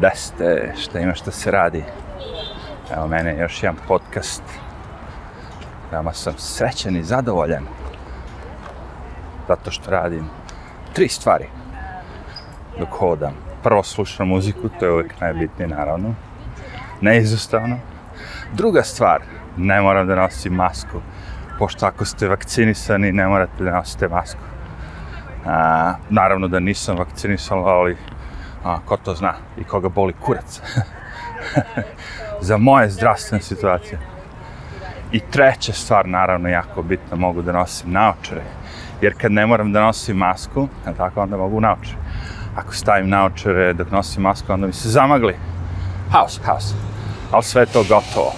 Da ste, šta ima, šta se radi. Evo mene još jedan podcast. Veoma sam srećan i zadovoljan. Zato što radim tri stvari dok hodam. Prvo slušam muziku, to je uvijek najbitnije naravno. Neizostavno. Druga stvar, ne moram da nosim masku. Pošto ako ste vakcinisani, ne morate da nosite masku. A, naravno da nisam vakcinisan, ali A, ko to zna i koga boli kurac. Za moje zdravstvene situacije. I treća stvar, naravno, jako bitna, mogu da nosim naočare. Jer kad ne moram da nosim masku, a tako, onda mogu naočare. Ako stavim naočare dok nosim masku, onda mi se zamagli. Haos, haos. Ali sve to gotovo.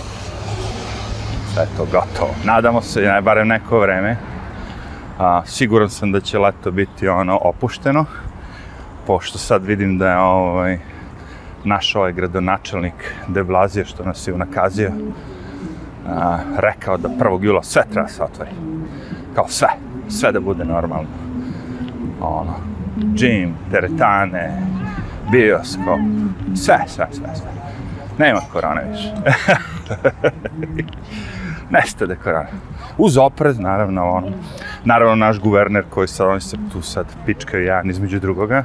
Sve to gotovo. Nadamo se, najbarem neko vreme. A, siguran sam da će leto biti ono opušteno pošto sad vidim da je ovaj, naš ovaj gradonačelnik De Blasio, što nas je unakazio, a, rekao da 1. jula sve treba se otvori. Kao sve, sve da bude normalno. Ono, džim, teretane, bioskop, sve, sve, sve, sve. Nema korona više. Nestade korona. Uz oprez, naravno, ono. Naravno, naš guverner koji sad, oni se tu sad pičkaju jedan između drugoga,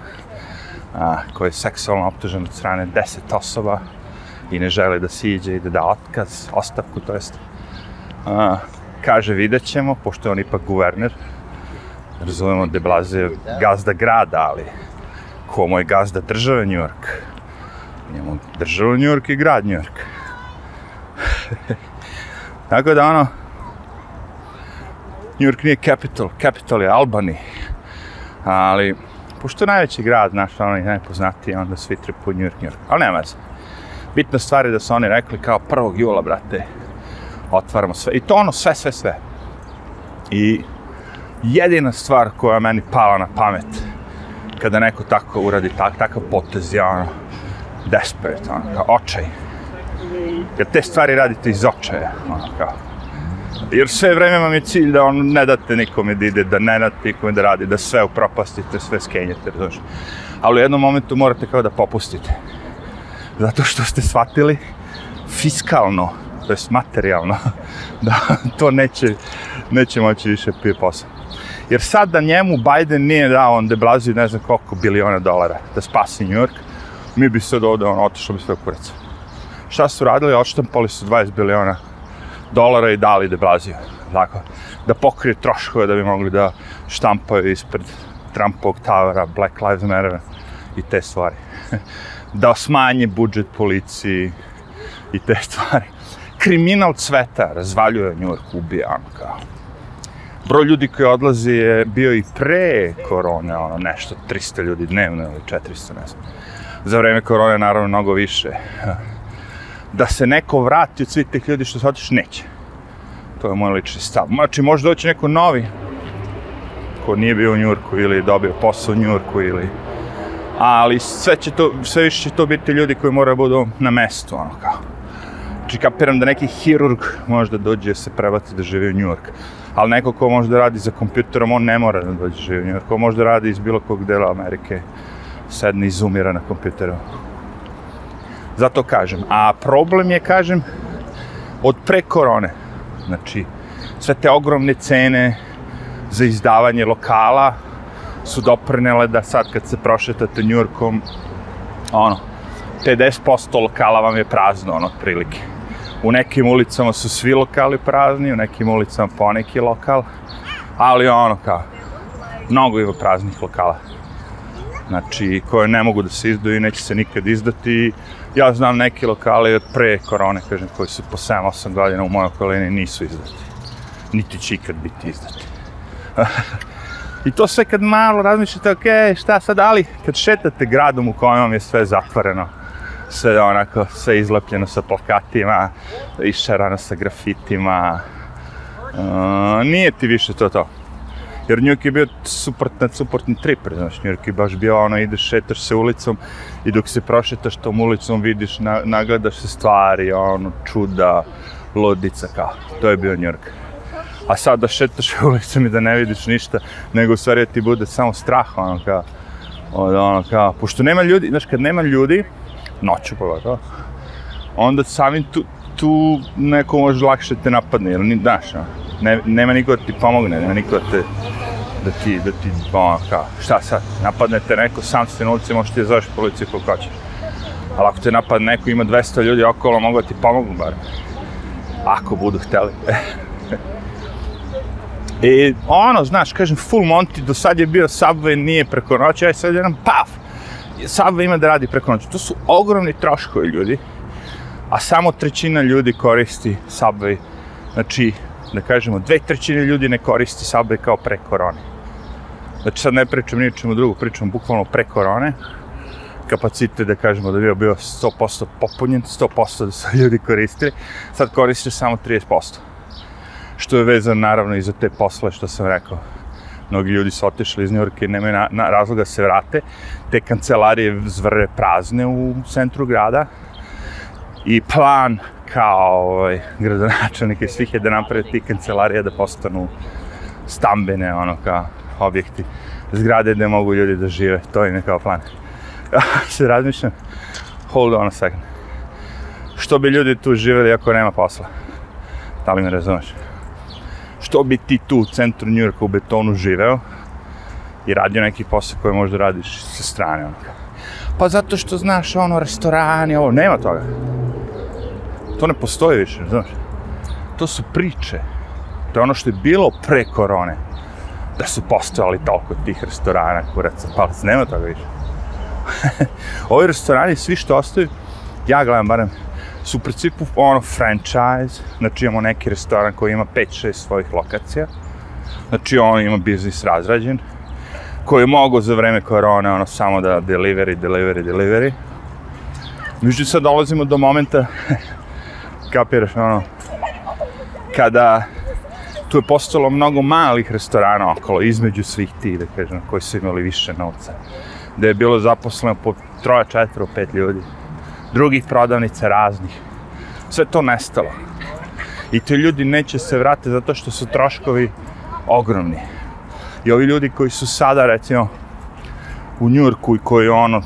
a, koji je seksualno optužen od strane 10 osoba i ne želi da siđe i da da otkaz, ostavku, to jest a, kaže vidjet ćemo, pošto je on ipak guverner, razumemo da je gazda grada, ali ko moj je gazda države Njujork? Njemu država York i grad New York. Tako da ono, York nije capital, capital je Albany, ali pošto je najveći grad, znaš, ono je najpoznatiji, onda svi trpuju New York, New York. Ali nema veze. Bitna stvar je da su oni rekli kao 1. jula, brate, otvaramo sve. I to ono sve, sve, sve. I jedina stvar koja meni pala na pamet kada neko tako uradi tak, takav potez je ono desperate, ono kao očaj. Jer te stvari radite iz očaja, ono kao. Jer sve vreme vam je cilj da on ne date nikome da ide, da ne date nikome da radi, da sve upropastite, sve skenjete, razumiješ. Ali u jednom momentu morate kao da popustite. Zato što ste shvatili fiskalno, to jest materijalno, da to neće, neće moći više pije posao. Jer sad da njemu Biden nije dao on deblazi ne znam koliko biliona dolara da spasi New York, mi bi sad ovde on otišao bi sve u kurac. Šta su radili? Odštampali su 20 biliona dolara i dali da Braziju. Dakle, da pokrije troškove da bi mogli da štampaju ispred Trumpovog tavara, Black Lives Matter i te stvari. da smanje budžet policiji i te stvari. Kriminal cveta razvaljuje New York, ubija ono kao. Broj ljudi koji odlazi je bio i pre korone, ono nešto, 300 ljudi dnevno ili 400, ne znam. Za vreme korone naravno mnogo više. da se neko vrati od svih tih ljudi što se otišli, neće. To je moj lični stav. Znači, možda doći neko novi ko nije bio u Njurku ili dobio posao u Njurku ili... Ali sve će to, sve više će to biti ljudi koji moraju da budu na mestu, ono kao. Znači, kapiram da neki hirurg možda dođe se prebaci da živi u Njurku ali neko ko može da radi za kompjuterom, on ne mora da dođe da živi u Njujorku, ko da radi iz bilo kog dela Amerike, sedne izumira na kompjuteru. Zato kažem. A problem je, kažem, od pre korone. Znači, sve te ogromne cene za izdavanje lokala su doprinele da sad kad se prošetate New Yorkom, ono, 50% lokala vam je prazno, ono, otprilike. U nekim ulicama su svi lokali prazni, u nekim ulicama poneki lokal, ali ono kao, mnogo ima praznih lokala. Znači, koje ne mogu da se izdaju i neće se nikad izdati, ja znam neke lokale od pre korone, kažem, koji su po 7-8 godina u mojoj okolini nisu izdati. Niti će ikad biti izdati. I to sve kad malo razmišljate, ok, šta sad, ali kad šetate gradom u kojem vam je sve zatvoreno, sve onako, sve izlepljeno sa plakatima, išarano sa grafitima, uh, nije ti više to to. Jer New York je bio suprotna, suprotni triper, znaš, New York je baš bio ono, ideš, šetaš se ulicom i dok se prošetaš tom ulicom vidiš, na, nagledaš se stvari, ono, čuda, lodica, kao, to je bio New York. A sad da šetaš ulicom i da ne vidiš ništa, nego u stvari da ti bude samo strah, ono, kao, ono, kao, pošto nema ljudi, znaš, kad nema ljudi, noću pogotovo, onda samim tu, tu neko može lakše te napadne, jer ni, daš, ne, nema niko da ti pomogne, nema niko da te da ti, da ti, ono, kao, šta sad, napadne te neko, sam ste na ulici, možeš ti da zoveš policiju koliko hoćeš. Ali ako te napadne neko, ima 200 ljudi okolo, mogu da ti pomogu bar. Ako budu hteli. I ono, znaš, kažem, full monti, do sad je bio Subway, nije preko noći, aj e, sad jedan paf! Subway ima da radi preko noći. To su ogromni troškovi ljudi a samo trećina ljudi koristi Subway. Znači, da kažemo, dve trećine ljudi ne koristi Subway kao pre korone. Znači, sad ne pričam ničemu drugu, pričam bukvalno pre korone. Kapacite, da kažemo, da bio bio 100% popunjen, 100% da su ljudi koristili, sad koristi samo 30%. Što je vezano, naravno, i za te posle, što sam rekao mnogi ljudi su otišli iz Njorka i nemaju na, na razloga da se vrate. Te kancelarije zvre prazne u centru grada i plan kao ovaj, gradonačelnika i svih je da naprave ti kancelarije da postanu stambene, ono, kao objekti, zgrade gde mogu ljudi da žive, to je kao plan. Ja se razmišljam, hold on a second, što bi ljudi tu živeli ako nema posla? Da li me razumeš? Što bi ti tu u centru Njurka u betonu živeo i radio neki posao koji možda radiš sa strane, ono, Pa zato što, znaš, ono, restorani, ovo, nema toga. To ne postoji više, znaš. To su priče. To je ono što je bilo pre korone. Da su postojali toliko tih restorana, kuraca, palac, nema toga više. Ovi restorani, svi što ostaju, ja gledam barem, su u principu ono franchise, znači imamo neki restoran koji ima 5-6 svojih lokacija, znači on ima biznis razrađen, koji mogu za vreme korone, ono, samo da delivery, delivery, delivery. Međutim, znači, sad dolazimo do momenta, kapiraš, ono, kada tu je postalo mnogo malih restorana okolo, između svih ti, da kažem, koji su imali više novca. Da je bilo zaposleno po troja, četvro, pet ljudi. Drugih prodavnica raznih. Sve to nestalo. I ti ljudi neće se vrate zato što su troškovi ogromni I ovi ljudi koji su sada, recimo, u Njurku i koji, ono,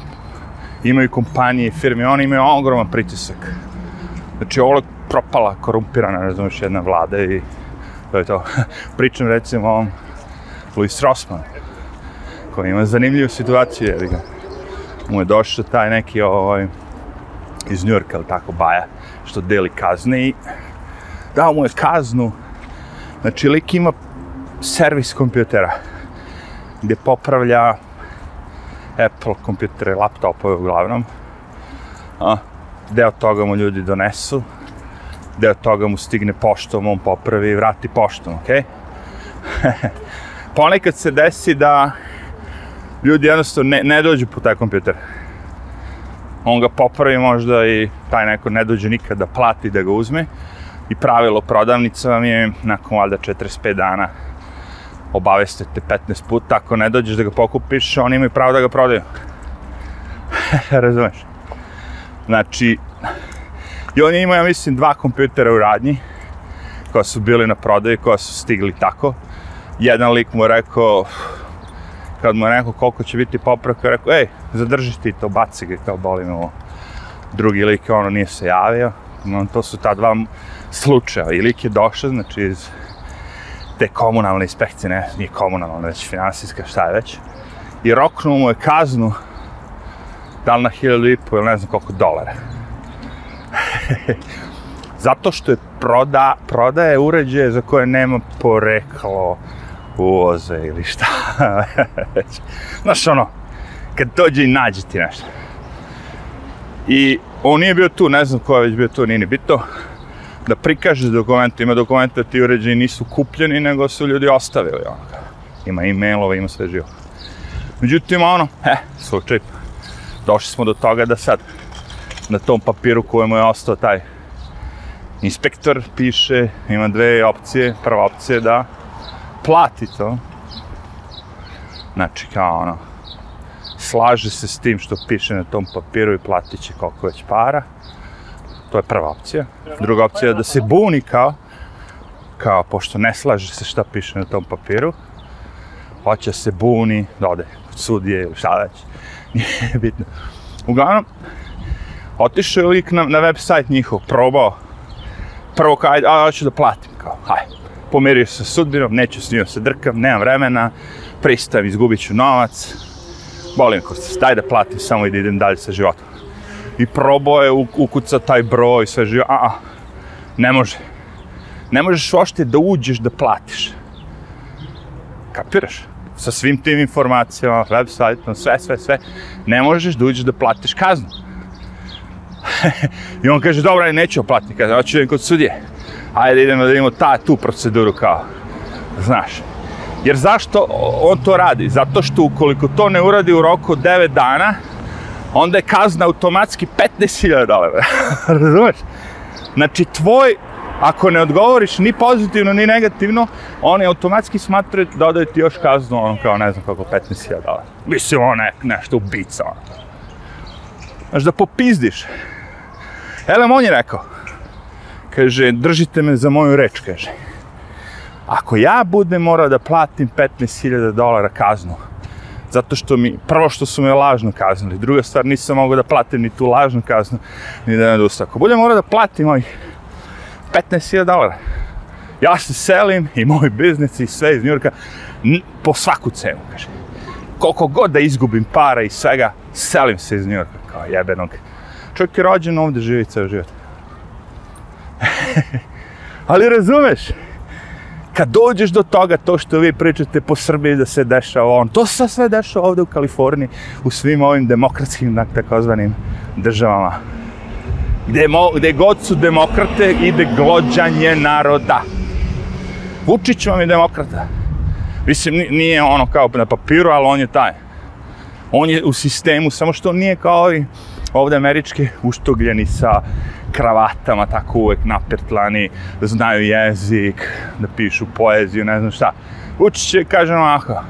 imaju kompanije i firme, oni imaju ogroman pritisak. Znači, ovo je propala, korumpirana, ne znam, još jedna vlada i to je to. Pričam, recimo, ovom Louis Rossman, koji ima zanimljivu situaciju, jer ga mu je došao taj neki, ovaj, iz Njurka, ili tako, baja, što deli kazne i dao mu je kaznu. Znači, lik ima servis kompjutera gdje popravlja Apple kompjutere, laptopove uglavnom. A, deo toga mu ljudi donesu, deo toga mu stigne poštom, on popravi i vrati poštom, ok? Ponekad se desi da ljudi jednostavno ne, ne dođu po taj kompjuter. On ga popravi možda i taj neko ne dođe nikad da plati da ga uzme. I pravilo prodavnica vam je nakon valjda 45 dana obaveste te 15 puta, ako ne dođeš da ga pokupiš, oni imaju pravo da ga prodaju. Razumeš? Znači, i oni imaju, ja mislim, dva kompjutera u radnji, koja su bili na prodaju, koja su stigli tako. Jedan lik mu je rekao, kad mu je rekao koliko će biti popravka, rekao, ej, zadrži ti to, baci ga, kao boli me ovo. Drugi lik, ono, nije se javio. No, to su ta dva slučaja. I lik je došao, znači, iz te komunalne inspekcije, ne, nije komunalna, već finansijska, šta je već, i roknuo mu je kaznu da li na hiljadu i po ili ne znam koliko dolara. Zato što je proda, prodaje uređaje za koje nema poreklo uvoze ili šta već. Znaš ono, kad dođe i nađe ti nešto. I on nije bio tu, ne znam ko je već bio tu, nije ni bito da prikažeš dokumente, ima dokumenta ti uređaji nisu kupljeni, nego su ljudi ostavili, ono, ima e-mailova, ima sve živo. Međutim, ono, eh, slučaj, došli smo do toga da sad na tom papiru kojemu je ostao taj inspektor piše, ima dve opcije, prva opcija je da plati to. Znači, kao ono, slaže se s tim što piše na tom papiru i platit će koliko već para To je prva opcija. Druga opcija je da se buni kao, kao pošto ne slaže se šta piše na tom papiru, hoće se buni, da ode kod sudije ili šta već, nije bitno. Uglavnom, otišao je lik na, na web sajt njihov, probao, prvo kao, ajde, a, hoću da platim, kao, hajde. Pomirio se sa sudbinom, neću s njom se drkam, nemam vremena, pristajem, izgubit ću novac, bolim kod se, daj da platim samo i da idem dalje sa životom i probao je ukuca taj broj, sve živo, a, a, ne može. Ne možeš ošte da uđeš da platiš. Kapiraš? Sa svim tim informacijama, web sajtom, sve, sve, sve, ne možeš da uđeš da platiš kaznu. I on kaže, dobra, neću platiti kaznu, hoću da idem kod sudije. Ajde, idemo da vidimo ta, tu proceduru kao, znaš. Jer zašto on to radi? Zato što ukoliko to ne uradi u roku 9 dana, onda je kazna automatski 15.000 dolara. Razumeš? Znači, tvoj, ako ne odgovoriš ni pozitivno, ni negativno, oni automatski smatraju da odaju ti još kaznu, ono kao, ne znam kako, 15.000 dolara. Mislim, ono je nešto ubica, ono. Znaš, da popizdiš. Elem, on je rekao, kaže, držite me za moju reč, kaže. Ako ja budem morao da platim 15.000 dolara kaznu, zato što mi, prvo što su me lažno kaznili, druga stvar nisam mogao da platim ni tu lažnu kaznu, ni da ne dosta. Ako budem morao da platim ovih 15.000 dolara, ja se selim i moj biznis i sve iz Njurka po svaku cenu, kaže. Koliko god da izgubim para i svega, selim se iz Njurka, kao jebenog. Čovjek je rođen ovde, živi ceo život. Ali razumeš, kad dođeš do toga, to što vi pričate po Srbiji da se dešava on, to se sve dešava ovde u Kaliforniji, u svim ovim demokratskim, da, takozvanim državama. Gde, mo, gde god su demokrate, ide glođanje naroda. Vučić vam je demokrata. Mislim, nije ono kao na papiru, ali on je taj. On je u sistemu, samo što nije kao i ovde američki uštogljeni sa kravatama, tako uvek napertlani, da znaju jezik, da pišu poeziju, ne znam šta. Vučić će, kažem onako,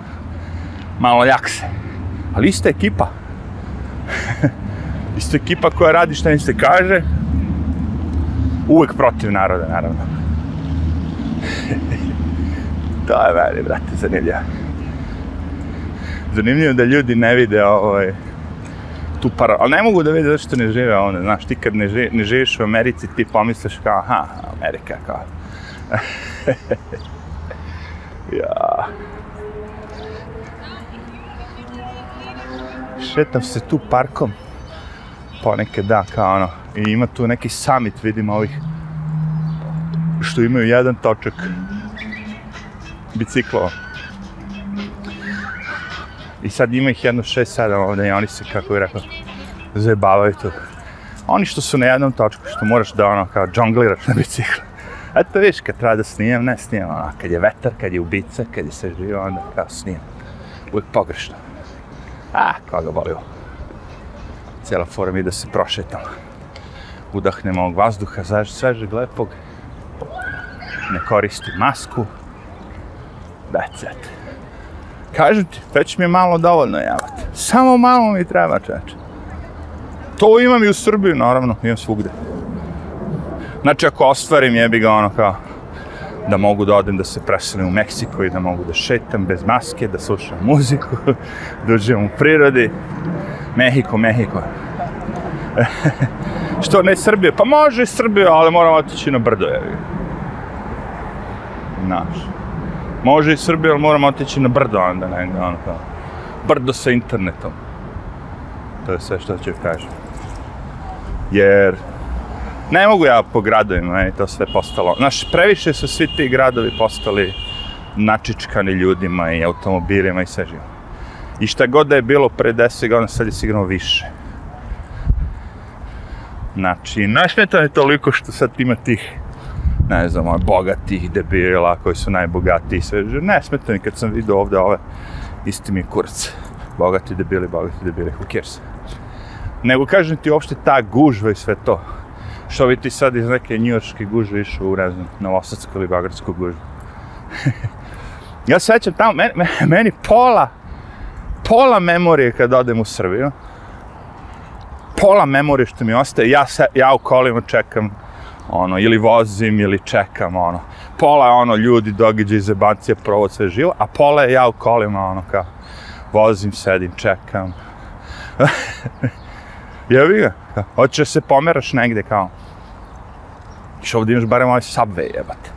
malo jakse. Ali ista ekipa. ista ekipa koja radi šta im se kaže, uvek protiv naroda, naravno. to je meni, brate, zanimljivo. Zanimljivo da ljudi ne vide ovaj, tu para... Ali ne mogu da vidim zašto ne žive one, znaš, ti kad ne, žive, ne živiš u Americi, ti pomisliš kao, aha, Amerika, kao... ja... Šetam se tu parkom, ponekad da, kao ono, i ima tu neki summit, vidim, ovih što imaju jedan točak biciklova. I sad ima ih jedno šest, sedam ovde i oni se, kako bih rekao, zajebavaju tu. Oni što su na jednom točku, što moraš da ono, kao džongliraš na biciklu. Eto to viš, kad treba da snimam, ne snimam, ono, kad je vetar, kad je ubica, kad je sve živo, onda kao snimam. Uvijek pogrešno. A, koga boli ovo. Cijela fora mi da se prošetam. Udahnem ovog vazduha, zaž, svežeg, lepog. Ne koristim masku. That's it. Kažem ti, već mi je malo dovoljno javati. Samo malo mi treba, čeče. To imam i u Srbiji, naravno, imam svugde. Znači, ako ostvarim, jebi ga ono kao, da mogu da odem da se preselim u Meksiko i da mogu da šetam bez maske, da slušam muziku, da uživam u prirodi. Mehiko, Mehiko. Što ne Srbije? Pa može i Srbije, ali moram otići na brdo, jevi. Znaš. Može i Srbija, ali moram otići na brdo onda negde, ono kao. Brdo sa internetom. To je sve što ću kažem. Jer, ne mogu ja po gradovima, meni to sve postalo. Znaš, previše su svi ti gradovi postali načičkani ljudima i automobilima i sve živo. I šta god da je bilo pre 10 godina, sad je sigurno više. Znači, ne smeta je toliko što sad ima tih ne znam, ovaj, bogatih debila koji su najbogatiji sve. Ne smeta kad sam vidio ovde ove, isti mi je Bogati debili, bogati debili, who cares? Nego kažem ti uopšte ta gužva i sve to. Što bi ti sad iz neke njujorske gužve išao u, ne znam, Novosadsku ili Bagradsku gužvu. ja sećam tamo, meni, meni pola, pola memorije kad odem u Srbiju, pola memorije što mi ostaje, ja, se, ja u kolima čekam ono, ili vozim, ili čekam, ono. Pola je, ono, ljudi, događaj, zebancija, provod, sve živo, a pola je ja u kolima, ono, kao, vozim, sedim, čekam. Jebi ga, hoćeš da se pomeraš negde, kao. Što ovde imaš barem ovaj subway, jebate.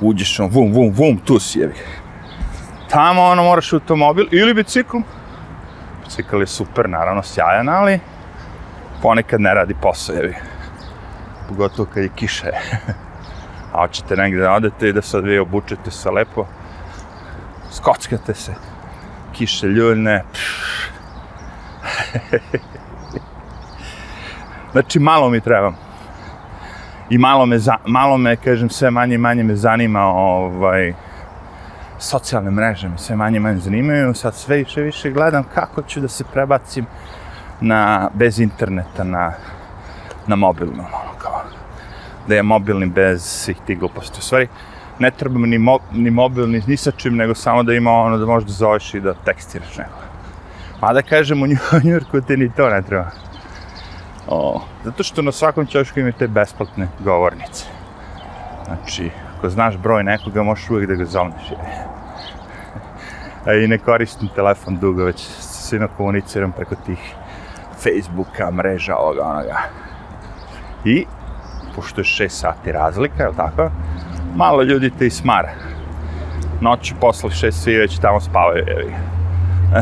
Uđeš, ono, vum, vum, vum, tu si, jebi Tamo, ono, moraš automobil ili biciklom. Bicikl je super, naravno, sjajan, ali ponekad ne radi posao, jebi ga pogotovo kad je kiša. A hoćete negde da odete i da sad vi obučete se lepo, skockate se, kiše ljuljne, Znači, malo mi treba. I malo me, za, malo me, kažem, sve manje i manje me zanima, ovaj, socijalne mreže me sve manje i manje zanimaju, sad sve više više gledam kako ću da se prebacim na, bez interneta na, na mobilno da je mobilni bez svih tih gluposti. U stvari, ne treba ni, mo, ni mobilni ni sa čim, nego samo da ima ono da možeš da zoveš i da tekstiraš nego. Ma da kažem, u Njurku ti ni to ne treba. O, zato što na svakom ćošku imaju te besplatne govornice. Znači, ako znaš broj nekoga, možeš uvek da ga zovneš. I ne koristim telefon dugo, već svima komuniciram preko tih Facebooka, mreža, ovoga, onoga. I pošto je 6 sati razlika, je li tako? Malo ljudi te ismara. Noći posle 6 svi već tamo spavaju, jevi.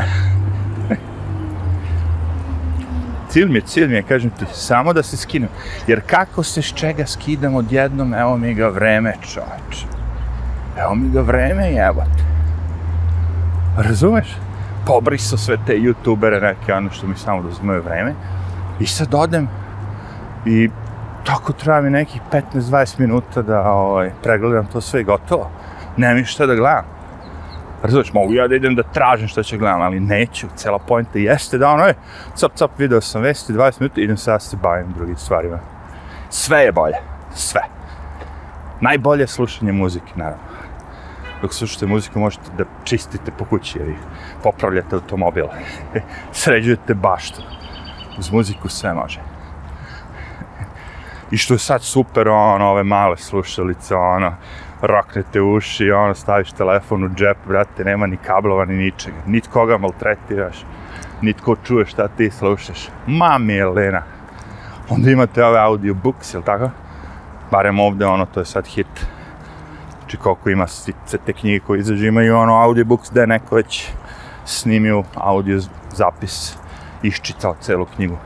cilj mi je, cilj mi je, kažem ti, samo da se skinem. Jer kako se s čega skidam odjednom, evo mi ga vreme, čoveč. Evo mi ga vreme, jebate. Razumeš? Pobriso sve te youtubere, neke ono što mi samo dozumeju vreme. I sad odem i Tako treba mi nekih 15-20 minuta da ovaj, pregledam to sve i gotovo. Nemam ništa da gledam. Razumeš, mogu ja da idem da tražim šta će da gledam, ali neću. Cela pojenta jeste da ono je, cap, cap, video sam vesti, 20 minuta, idem sad da se bavim drugim stvarima. Sve je bolje, sve. Najbolje je slušanje muzike, naravno. Dok slušate muziku možete da čistite po kući ili popravljate automobil, sređujete baštu. Uz muziku sve može i što je sad super, ono, ove male slušalice, ono, roknete uši, ono, staviš telefon u džep, brate, nema ni kablova, ni ničega. Nit koga maltretiraš, nit ko čuje šta ti slušaš. Mami Lena. Onda imate ove audiobooks, jel tako? Barem ovde, ono, to je sad hit. Znači, koliko ima sice te knjige koje izađu, imaju ono audiobooks da je neko već snimio audio zapis, iščitao celu knjigu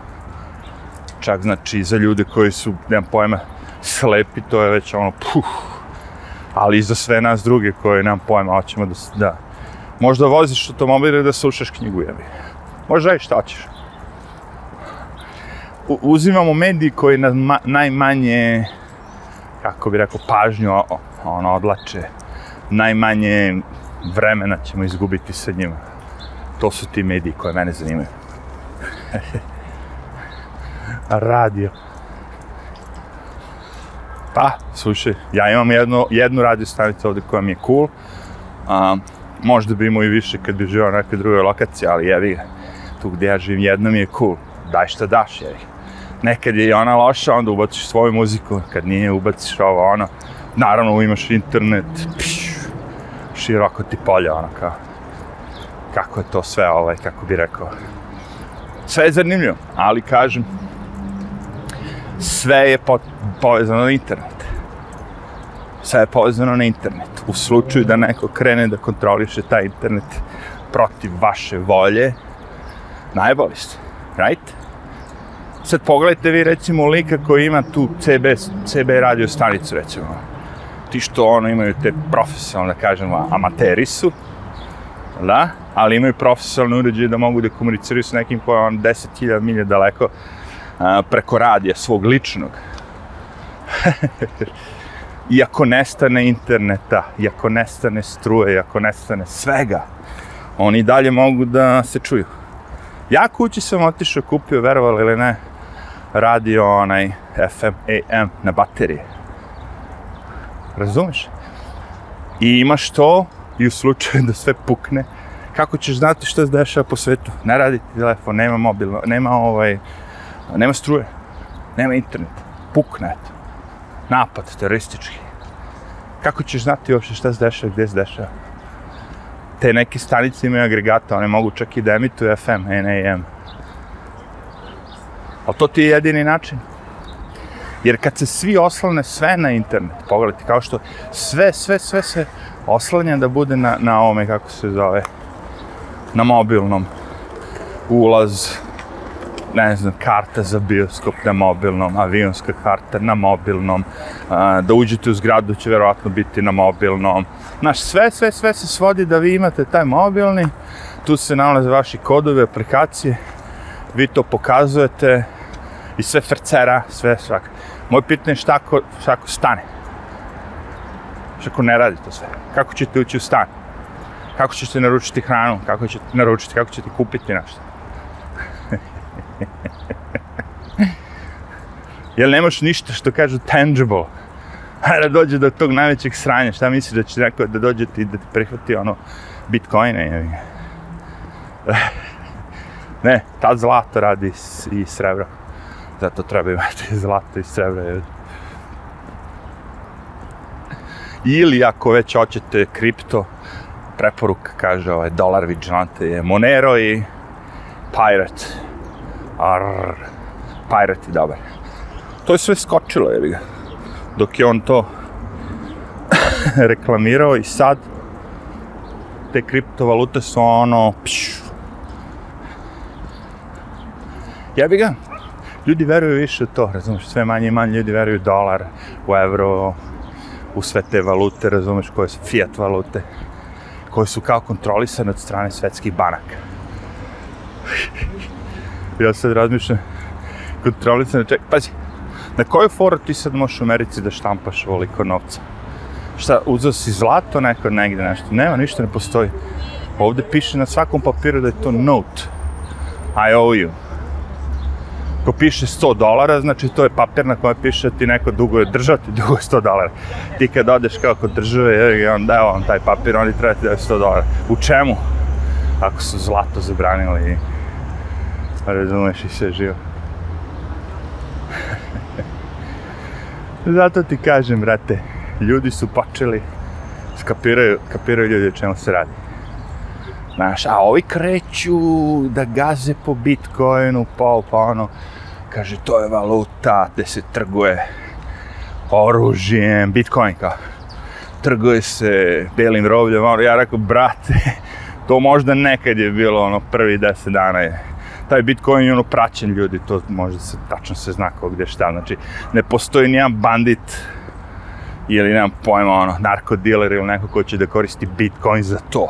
čak znači za ljude koji su, nemam pojma, slepi, to je već ono, puh, ali i za sve nas druge koje nemam pojma, hoćemo da, da, možda voziš automobil ili da slušaš knjigu, jebi. Možda i šta hoćeš. U, uzimamo mediji koji na, ma, najmanje, kako bi rekao, pažnju ono, odlače, najmanje vremena ćemo izgubiti sa njima. To su ti mediji koje mene zanimaju. radio. Pa, slušaj, ja imam jedno, jednu radio stanicu ovde koja mi je cool. A, možda bi imao i više kad bi živao na neke druge lokacije, ali jevi ga, tu gde ja živim jedna mi je cool. Daj šta daš, jevi ga. Nekad je i ona loša, onda ubaciš svoju muziku, kad nije ubaciš ovo, ono. Naravno, imaš internet, pš, široko ti polje, ono kao. Kako je to sve, ovaj, kako bi rekao. Sve je zanimljivo, ali kažem, sve je po, povezano na internet. Sve je povezano na internet. U slučaju da neko krene da kontroliše taj internet protiv vaše volje, najboli ste, right? Sad pogledajte vi recimo lika koji ima tu CB, CB radio stanicu recimo. Ti što ono imaju te profesionalne, da kažemo, amateri su, da, ali imaju profesionalne uređaje da mogu da komuniciraju sa nekim koji je on 10.000 milja daleko, a, preko radija svog ličnog, i ako nestane interneta, i ako nestane struje, i ako nestane svega, oni dalje mogu da se čuju. Ja kući sam otišao, kupio, verovali ili ne, radio onaj FM, AM na baterije. Razumeš? I imaš to i u slučaju da sve pukne, kako ćeš znati što se dešava po svetu? Ne radi telefon, nema mobilno, nema ovaj, a Nema struje, nema interneta, pukne, Napad teroristički. Kako ćeš znati uopšte šta se dešava, gde se dešava? Te neke stanice imaju agregata, one mogu čak i da emituju FM, NAM. Ali to ti je jedini način. Jer kad se svi oslane sve na internet, pogledajte, kao što sve, sve, sve se oslanja da bude na, na ovome, kako se zove, na mobilnom ulaz, ne znam, karta za bioskop na mobilnom, avionska karta na mobilnom, da uđete u zgradu će verovatno biti na mobilnom. Znaš, sve, sve, sve se svodi da vi imate taj mobilni, tu se nalaze vaši kodove, aplikacije, vi to pokazujete i sve frcera, sve svak. Moje pitanje je šta ako, šta ako stane? Šta ako ne radi to sve? Kako ćete ući u stan? Kako ćete naručiti hranu? Kako ćete naručiti? Kako ćete kupiti nešto? Jel nemaš ništa što kažu tangible. A da dođe do tog najvećeg sranja, šta misliš da će neko da dođe ti da ti prihvati ono bitcoine ili... Eh, ne, tad zlato radi i srebro. Zato treba imati zlato i srebro. Jer... Ili ako već hoćete kripto, preporuka kaže ovaj dolar vigilante je Monero i Pirate. Arr, Pirate je dobar. To je sve skočilo, jebi ga. Dok je on to reklamirao i sad te kriptovalute su ono... Pšu. Jebi ga, ljudi veruju više u to, razumeš, sve manje i manje ljudi veruju u dolar, u euro, u sve te valute, razumeš, koje su fiat valute, koje su kao kontrolisane od strane svetskih banaka. Ja sad razmišljam, kod travlice na da ček, pazi, na koju foru ti sad možeš u Americi da štampaš ovoliko novca? Šta, uzeo si zlato neko negde nešto? Nema, ništa ne postoji. Ovde piše na svakom papiru da je to note. I owe you. Ko piše 100 dolara, znači to je papir na kojem piše da ti neko dugo je država, ti dugo je 100 dolara. Ti kad odeš kao kod države i on dao vam taj papir, oni treba ti da je 100 dolara. U čemu? Ako su zlato zabranili Pa razumeš i sve živo. Zato ti kažem, brate, ljudi su počeli, skapiraju, kapiraju ljudi o čemu se radi. Znaš, a ovi kreću da gaze po Bitcoinu, pa, pa ono, kaže, to je valuta, te se trguje oružjem, Bitcoin kao, trguje se belim robljem, ono, ja rekao, brate, to možda nekad je bilo, ono, prvi deset dana je taj Bitcoin je ono praćen ljudi, to može se, tačno se zna ko gde šta, znači ne postoji nijedan bandit ili nemam pojma, ono, narkodiler ili neko ko će da koristi Bitcoin za to.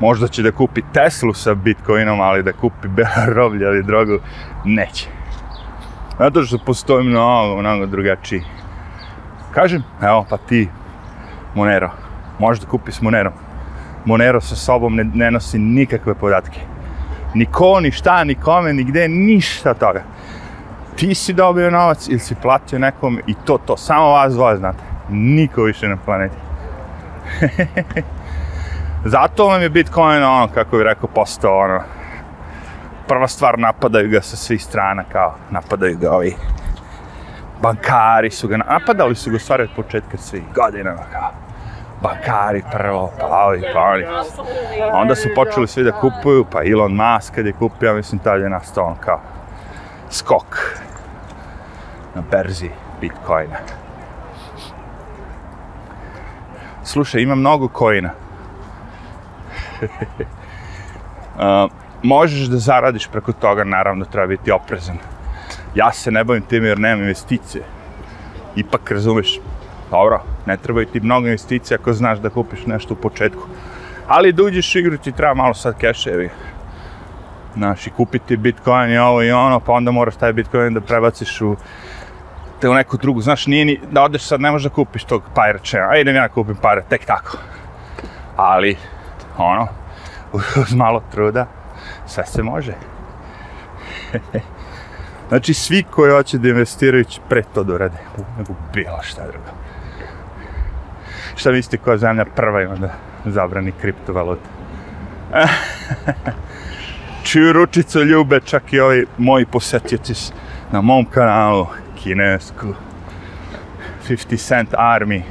Možda će da kupi Teslu sa Bitcoinom, ali da kupi roblje ili drogu, neće. Zato što postoji mnogo, mnogo drugačiji. Kažem, evo, pa ti, Monero, možeš da kupi s Monerom. Monero sa sobom ne, ne nosi nikakve podatke ni ko, ni šta, ni kome, ni gde, ništa toga. Ti si dobio novac ili si platio nekom i to, to, samo vas dvoje znate. Niko više na planeti. Zato vam je Bitcoin ono, kako bi rekao, postao ono, prva stvar napadaju ga sa svih strana, kao napadaju ga ovi bankari su ga napadali su ga stvari od početka svih godina, kao Bakari prvo, pa ovi, pa oni. Onda su počeli svi da kupuju, pa Elon Musk kad je kupio, mislim, tad je nastao on kao skok na berzi Bitcoina. Slušaj, ima mnogo kojina. uh, možeš da zaradiš preko toga, naravno treba biti oprezan. Ja se ne bavim tim jer nemam investicije. Ipak, razumeš, dobro, ne treba ti mnogo investicija ako znaš da kupiš nešto u početku. Ali da uđeš u igru ti treba malo sad keševi. Znaš, i kupiti Bitcoin i ovo i ono, pa onda moraš taj Bitcoin da prebaciš u te u neku drugu, znaš, nije ni, da odeš sad, ne možeš da kupiš tog Pirate Chaina, a idem ja da kupim pare, tek tako. Ali, ono, uz malo truda, sve se može. znači, svi koji hoće da investiraju će pre to da urade, nego bilo šta drugo. Šta mislite koja zemlja prva i onda zabrani kriptovalute? Čiju ručicu ljube čak i ovi moji posetioci na mom kanalu, kinesku, 50 Cent Army.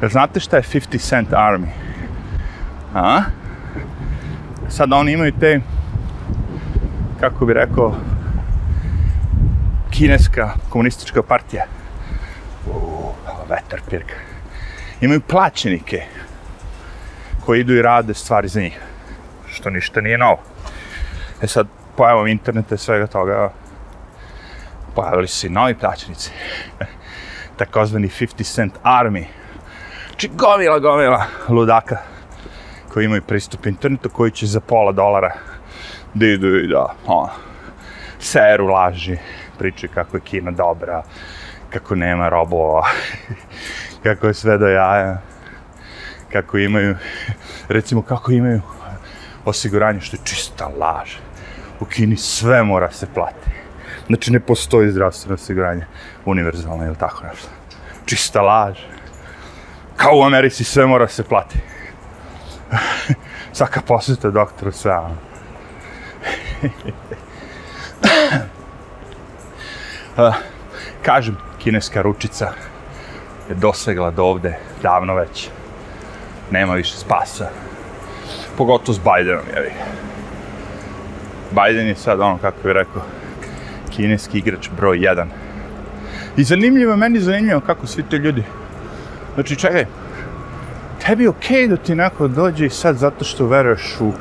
Jel znate šta je 50 Cent Army? A? Sad oni imaju te, kako bi rekao, kineska komunistička partija. Uuu, vetar pirka imaju plaćenike koji idu i rade stvari za njih, što ništa nije novo. E sad, pojavom interneta i svega toga, pojavili su i novi plaćenici, takozvani 50 Cent Army, znači gomila, gomila ludaka koji imaju pristup internetu, koji će za pola dolara da idu i da ono, seru laži, priče kako je Kina dobra, kako nema robova kako je sve do jaja, kako imaju, recimo kako imaju osiguranje, što je čista laž. U Kini sve mora se plati. Znači ne postoji zdravstveno osiguranje, univerzalno ili tako nešto. Čista laž. Kao u Americi sve mora se plati. Svaka posjeta doktoru sve ono. kažem, kineska ručica, je dosegla do ovde davno već. Nema više spasa. Pogotovo s Bidenom, je? Biden je sad ono, kako bih rekao, kineski igrač broj 1. I zanimljivo, meni zanimljivo kako svi ti ljudi... Znači, čekaj, tebi je okej okay da ti neko dođe i sad zato što veruješ u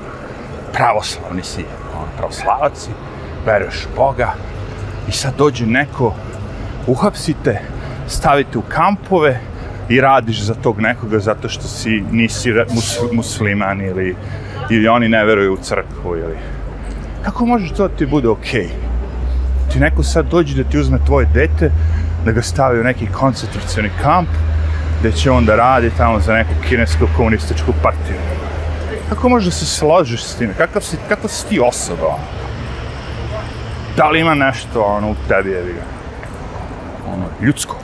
pravoslavni si, ono, pravoslavac si, veruješ u Boga, i sad dođe neko, uhapsite, stavite u kampove i radiš za tog nekoga zato što si, nisi mus, musliman ili, ili oni ne veruju u crkvu ili... Kako može to da ti bude okej? Okay? Ti neko sad dođe da ti uzme tvoje dete, da ga stavi u neki koncentracioni kamp, gde će on da radi tamo za neku kinesku komunističku partiju. Kako može da se složiš s time? Kakav si, kakva si ti osoba? Ono? Da li ima nešto ono, u tebi, jevi ga? Ono, ljudsko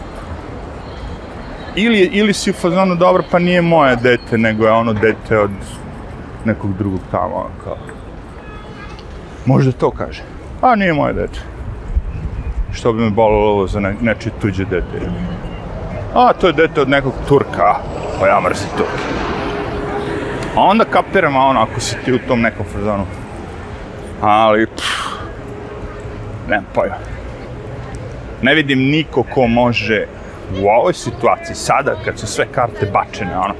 ili, ili si u fazonu dobro, pa nije moje dete, nego je ono dete od nekog drugog tamo, kao. Možda to kaže. A nije moje dete. Što bi me bolilo ovo za ne, nečije tuđe dete. A, to je dete od nekog Turka. Pa ja mrzim Turke. A onda kapiram, ono, ako si ti u tom nekom fazonu. Ali, pff, nemam pojma. Ne vidim niko ko može u ovoj situaciji, sada kad su sve karte bačene, ono,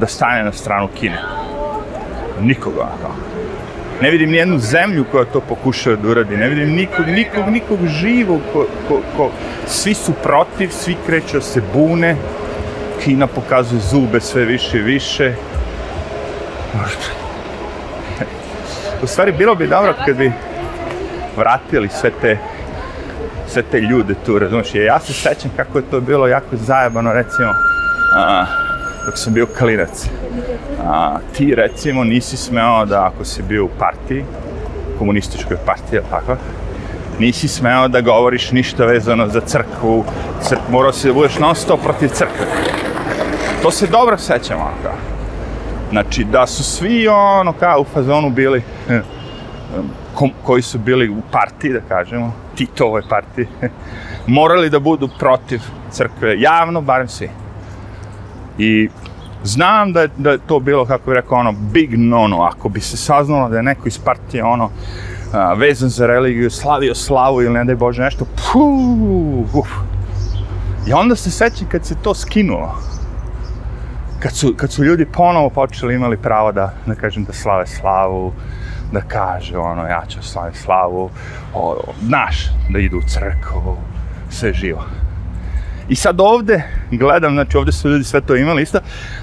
da stane na stranu Kine. Nikoga, ono. Ne vidim nijednu zemlju koja to pokušava da uradi, ne vidim nikog, nikog, nikog živog ko, ko, ko, svi su protiv, svi kreću da se bune, Kina pokazuje zube sve više i više. U stvari, bilo bi dobro kad bi vratili sve te sve te ljude tu, razumiješ? Ja se sećam kako je to bilo jako zajebano, recimo, a, dok sam bio klinac. A, ti, recimo, nisi smeo da ako si bio u partiji, komunističkoj partiji, ali tako, nisi smeo da govoriš ništa vezano za crkvu, cr... morao si da budeš non stop protiv crkve. To se dobro sećam, ono kao. Znači, da su svi, ono, kao, u fazonu bili kom, koji su bili u partiji, da kažemo, Titovoj partiji, morali da budu protiv crkve, javno, barem svi. I znam da je, da je to bilo, kako bi rekao, ono, big no-no, ako bi se saznalo da je neko iz partije, ono, a, vezan za religiju, slavio slavu ili ne daj Bože nešto, puh, uf. I onda se sećam kad se to skinulo, kad su, kad su ljudi ponovo počeli imali pravo da, da kažem, da slave slavu, da kaže ono, ja ću slavim slavu, ono, znaš, da idu u crkvu, sve živo. I sad ovde gledam, znači ovde su ljudi sve to imali isto,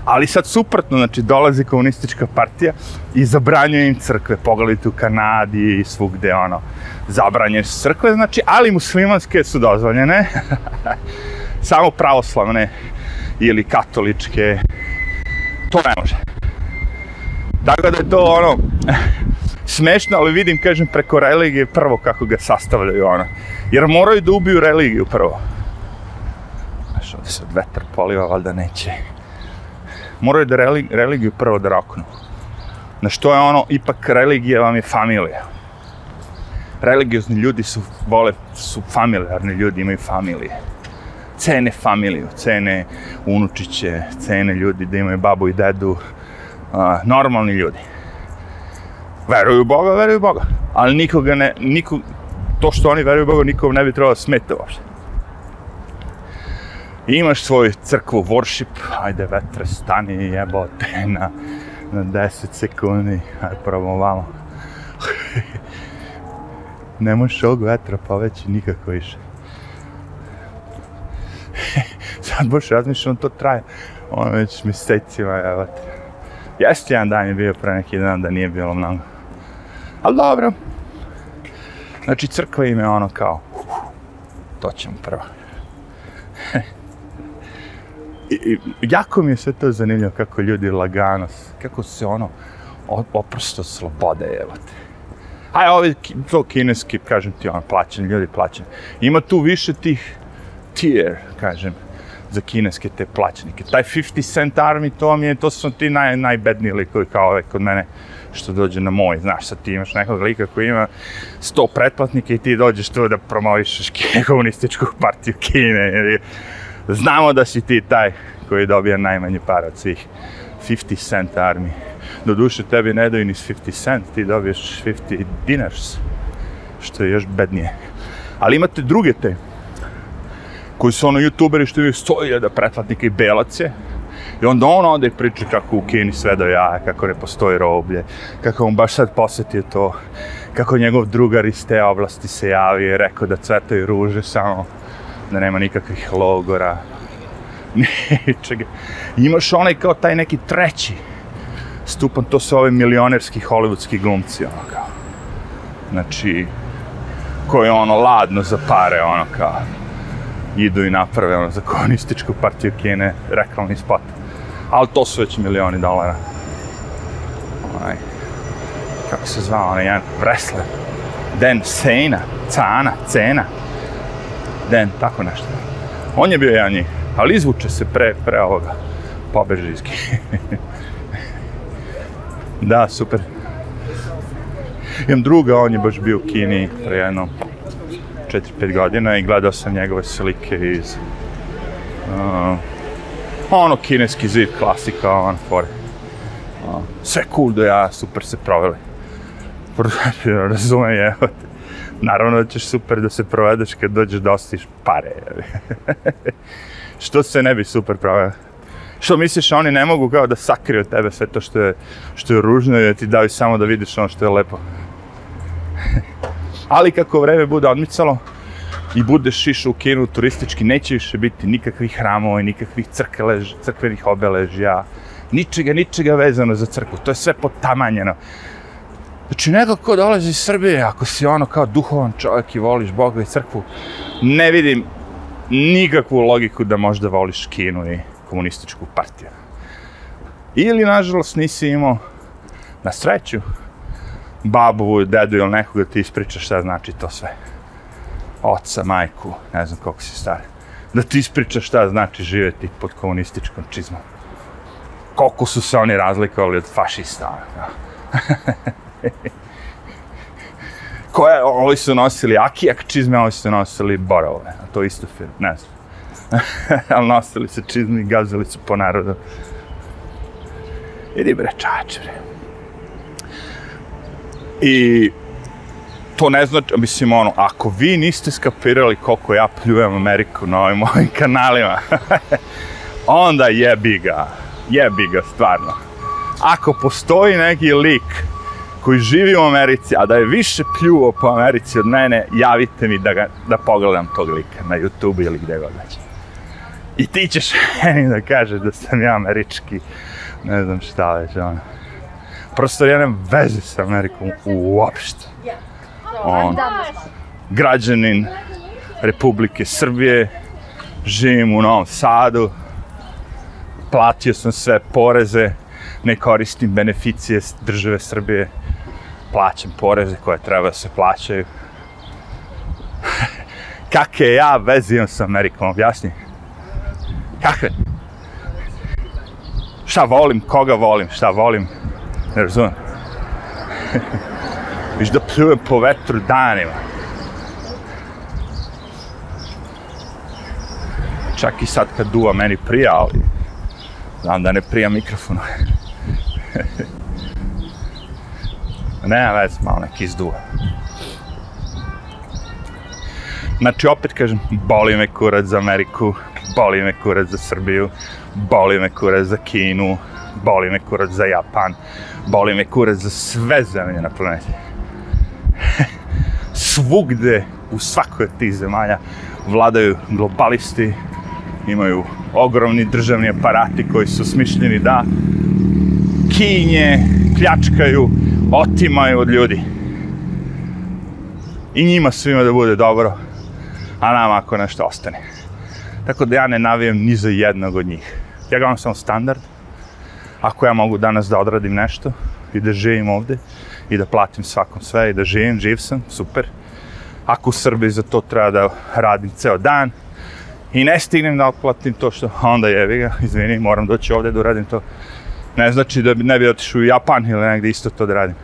ali sad suprotno, znači dolazi komunistička partija i zabranjuje im crkve, pogledajte u Kanadi i svugde, ono, zabranje crkve, znači, ali muslimanske su dozvoljene, samo pravoslavne ili katoličke, to ne može. Tako da je to ono, smešno, ali vidim, kažem, preko religije prvo kako ga sastavljaju, ono. Jer moraju da ubiju religiju prvo. Znaš, ovdje se vetar poliva, valjda neće. Moraju da religiju prvo da roknu. Na što je ono, ipak religija vam je familija. Religiozni ljudi su, vole, su familiarni ljudi, imaju familije. Cene familiju, cene unučiće, cene ljudi da imaju babu i dedu, normalni ljudi. Veruju u Boga, veruju u Boga. Ali nikoga ne, nikog, to što oni veruju u Boga, nikom ne bi trebalo da smeta uopšte. imaš svoju crkvu, worship, ajde vetre, stani, jebote, na, na 10 sekundi, aj probamo ovamo. ne možeš ovog vetra poveći nikako više. Sad boš razmišljeno, to traje, ono već mesecima, jebote. Jeste, jedan dan je bio pre neki dan da nije bilo mnogo. Ali dobro. Znači, crkva ime je ono kao, to ćemo prvo. I, I, jako mi je sve to zanimljivo kako ljudi lagano, kako se ono oprosto slobode, evo Aj, A ovo to kineski, kažem ti, ono, plaćen, ljudi plaćen. Ima tu više tih tier, kažem za kineske te plaćnike. Taj 50 Cent Army, to mi je, to su ti naj, najbedniji likovi kao ovaj kod mene što dođe na moj, znaš, sad ti imaš nekog lika koji ima 100 pretplatnika i ti dođeš tu da promovišeš komunističku partiju Kine. Jer znamo da si ti taj koji dobija najmanje para od svih 50 Cent Army. Doduše, tebi ne daju ni 50 cent, ti dobiješ 50 dinars, što je još bednije. Ali imate druge te koji su ono youtuberi što imaju 100.000 pretplatnika i belace, I onda on ode i priča kako u Kini sve do jaja, kako ne postoji roblje, kako on baš sad posetio to, kako njegov drugar iz te oblasti se javio i rekao da cvetaju ruže samo, da nema nikakvih logora, ničega. Imaš onaj kao taj neki treći stupan, to su ove milionerski hollywoodski glumci, ono kao. Znači, koji ono ladno za pare, ono kao idu i naprave ono, za komunističku partiju Kine reklamni spot. Ali to su već milioni dolara. Onaj, kako se zvao onaj jedan wrestler? Dan Sena, Cana, Cena. Dan, tako nešto. On je bio jedan njih, ali izvuče se pre, pre ovoga. Pobeže iz da, super. Imam druga, on je baš bio u Kini pre jednom 4-5 godina i gledao sam njegove slike iz... Uh, ono, kineski zid, klasika, ono, fore. Uh, sve cool do ja, super se proveli. Razumem je, naravno da ćeš super da se provedeš kad dođeš da ostiš pare. što se ne bi super proveo? Što misliš, oni ne mogu kao da sakriju tebe sve to što je, što je ružno i da ti daju samo da vidiš ono što je lepo. ali kako vreme bude odmicalo i budeš išao u Kinu turistički, neće više biti nikakvih hramova i nikakvih crkelež, crkvenih obeležja, ničega, ničega vezano za crkvu, to je sve potamanjeno. Znači, neko ko dolazi iz Srbije, ako si ono kao duhovan čovjek i voliš Boga i crkvu, ne vidim nikakvu logiku da možda voliš Kinu i komunističku partiju. Ili, nažalost, nisi imao na sreću babu, dedu ili nekoga ti ispričaš šta znači to sve. Oca, majku, ne znam koliko si star. Da ti ispričaš šta znači živeti pod komunističkom čizmom. Koliko su se oni razlikovali od fašista. Ja. Da. Koje, ovi su nosili akijak čizme, ovi su nosili borove. A to isto film, ne znam. ali nosili se čizme i gazili su po narodu. Idi bre, čače bre. I to ne znači, mislim, ono, ako vi niste skapirali koliko ja pljujem Ameriku na ovim mojim kanalima, onda jebi ga, jebi ga, stvarno. Ako postoji neki lik koji živi u Americi, a da je više pljuo po Americi od mene, javite mi da, ga, da pogledam tog lika na YouTube ili gde god daće. I ti ćeš meni da kažeš da sam ja američki, ne znam šta već, ono prosto ja nemam veze sa Amerikom uopšte. On, da. građanin Republike Srbije, živim u Novom Sadu, platio sam sve poreze, ne koristim beneficije države Srbije, plaćam poreze koje treba da se plaćaju. Kakve ja veze imam sa Amerikom, objasni. Kakve? Šta volim, koga volim, šta volim, Ne razumem. Viš da pljujem po vetru danima. Čak i sad kad duva meni prija, ali znam da ne prija mikrofonu. Nema vez, malo neki izduva. Znači, opet kažem, boli me kurac za Ameriku, boli me kurac za Srbiju, boli me kurac za Kinu, boli me kurac za Japan, boli me kurac za sve zemlje na planeti. Svugde, u svakoj od tih zemalja, vladaju globalisti, imaju ogromni državni aparati koji su smišljeni da kinje, kljačkaju, otimaju od ljudi. I njima svima da bude dobro, a nama ako nešto ostane. Tako da ja ne navijem ni za jednog od njih. Ja gledam samo standard, ako ja mogu danas da odradim nešto i da živim ovde i da platim svakom sve i da živim, živ sam, super. Ako u Srbiji za to treba da radim ceo dan i ne stignem da otplatim to što, onda jevi ga, izvini, moram doći ovde da uradim to. Ne znači da ne bi otišao u Japan ili negde isto to da radim.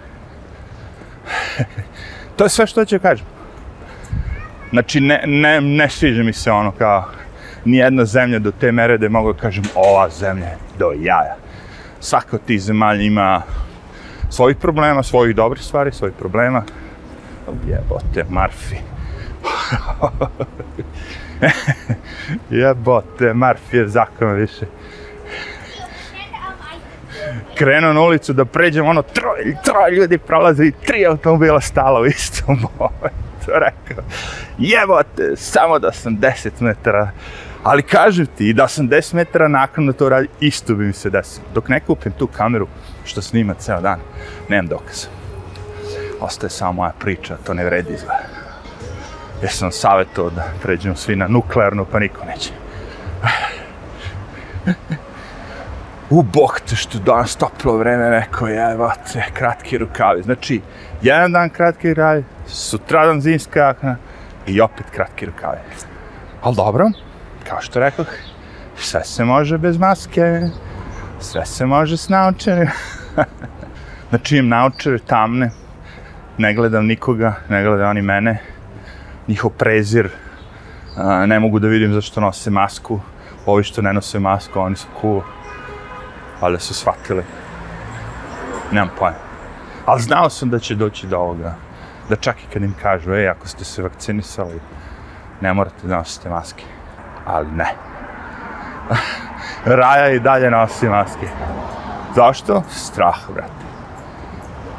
to je sve što ću da kažem. Znači, ne, ne, ne sviđa mi se ono kao nijedna zemlja do te mere da je mogu da kažem ova zemlja do jaja svaka od tih zemalja ima svojih problema, svojih dobrih stvari, svojih problema. Jebote, Marfi. Jebote, Marfi je zakon više. Krenuo na ulicu da pređem, ono, troj, troje ljudi prolaze i tri automobila stala u istom momentu. Rekao, jebote, samo da sam 10 metara Ali kažem ti, da sam 10 metara nakon da to radi, isto bi mi se desilo. Dok ne kupim tu kameru što snima ceo dan, nemam dokaza. Ostaje samo moja priča, to ne vredi izgleda. Jer sam savjetovao da pređemo svi na nuklearnu, pa niko neće. U bok te što danas toplo vreme neko jevate, kratki rukavi. Znači, jedan dan kratki rukavi, sutradan zimska jakna i opet kratki rukavi. Ali dobro, kao što rekoh, sve se može bez maske, sve se može s naočarima. znači imam naočare tamne, ne gledam nikoga, ne gledam oni mene, njihov prezir, a, ne mogu da vidim zašto nose masku, ovi što ne nose masku, oni su cool, ali su shvatili. Nemam pojma. Ali znao sam da će doći do ovoga. Da čak i kad im kažu, ej, ako ste se vakcinisali, ne morate da nosite maske ali ne. Raja i dalje nosi maske. Zašto? Strah, brate.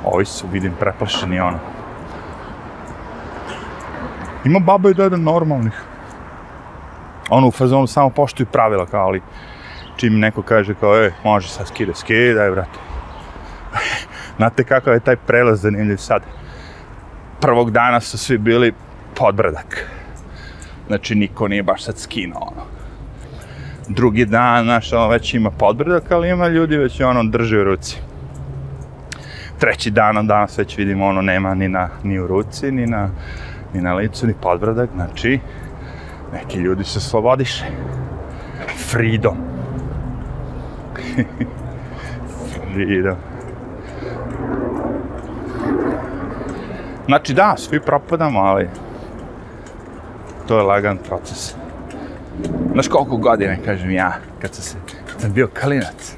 Ovi su, vidim, preplašeni, ono. Ima baba i deda normalnih. Ono, u fazonu samo poštuju pravila, kao, ali čim neko kaže kao, ej, može sad skide, skidaj, brate. Znate kakav je taj prelaz zanimljiv sad? Prvog dana su svi bili podbradak Znači, niko nije baš sad skinuo, ono. Drugi dan, znaš, ono, već ima podbrdak, ali ima ljudi već, ono, drži u ruci. Treći dan, on danas već vidimo, ono, nema ni, na, ni u ruci, ni na, ni na licu, ni podbrdak, znači, neki ljudi se slobodiše. Freedom. Freedom. Znači da, svi propadamo, ali to je lagan proces. Znaš koliko godine, kažem ja, kad sam, se, kad sam bio klinac,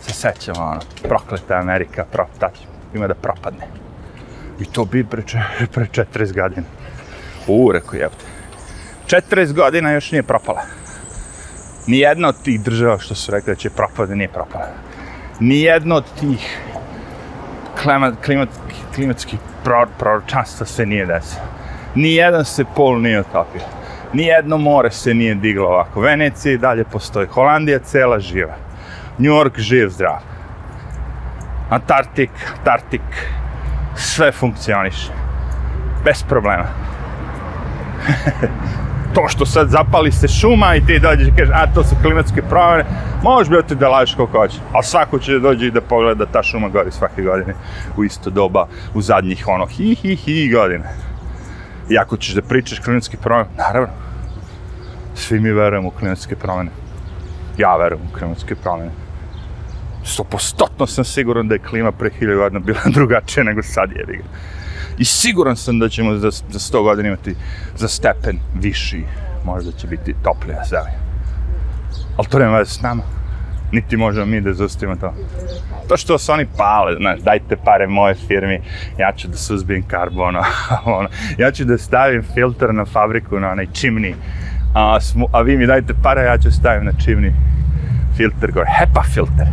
se sećam, ono, prokleta Amerika, prop, tad ima da propadne. I to bi preče, pre 40 godina. U, rekao jebote. 40 godina još nije propala. Nijedna od tih država što su rekli da će propade, nije propala. Nijedna od tih klimat, klimat, klimatskih pror, proročanstva se nije desilo Nijedan se pol nije otopio. Nijedno more se nije diglo ovako. Venecija i dalje postoji. Holandija cela živa. New York živ zdrav. Antarktik, Antarktik, sve funkcioniše. Bez problema. to što sad zapali se šuma i ti dođeš i kažeš, a to su klimatske promjene, možeš biti da lažeš koliko hoćeš, ali svako će da dođe i da pogleda da ta šuma gori svake godine u isto doba, u zadnjih ono hi hi hi godine. I ako ćeš da pričaš klimatske promene, naravno, svi mi verujemo u klimatske promene. Ja verujem u klimatske promene. Stopostotno sam siguran da je klima pre hiljadu godina bila drugačija nego sad je. Ga. I siguran sam da ćemo za, za 100 godina imati za stepen viši. Možda će biti toplija zelja. Ali to nema veze s nama niti možemo mi da zustavimo to. To što se oni pale, znaš, dajte pare moje firmi, ja ću da suzbijem karbon, ono, ja ću da stavim filter na fabriku, na onaj čimni, a, smu, a vi mi dajte pare, ja ću stavim na čimni filter gore, HEPA filter.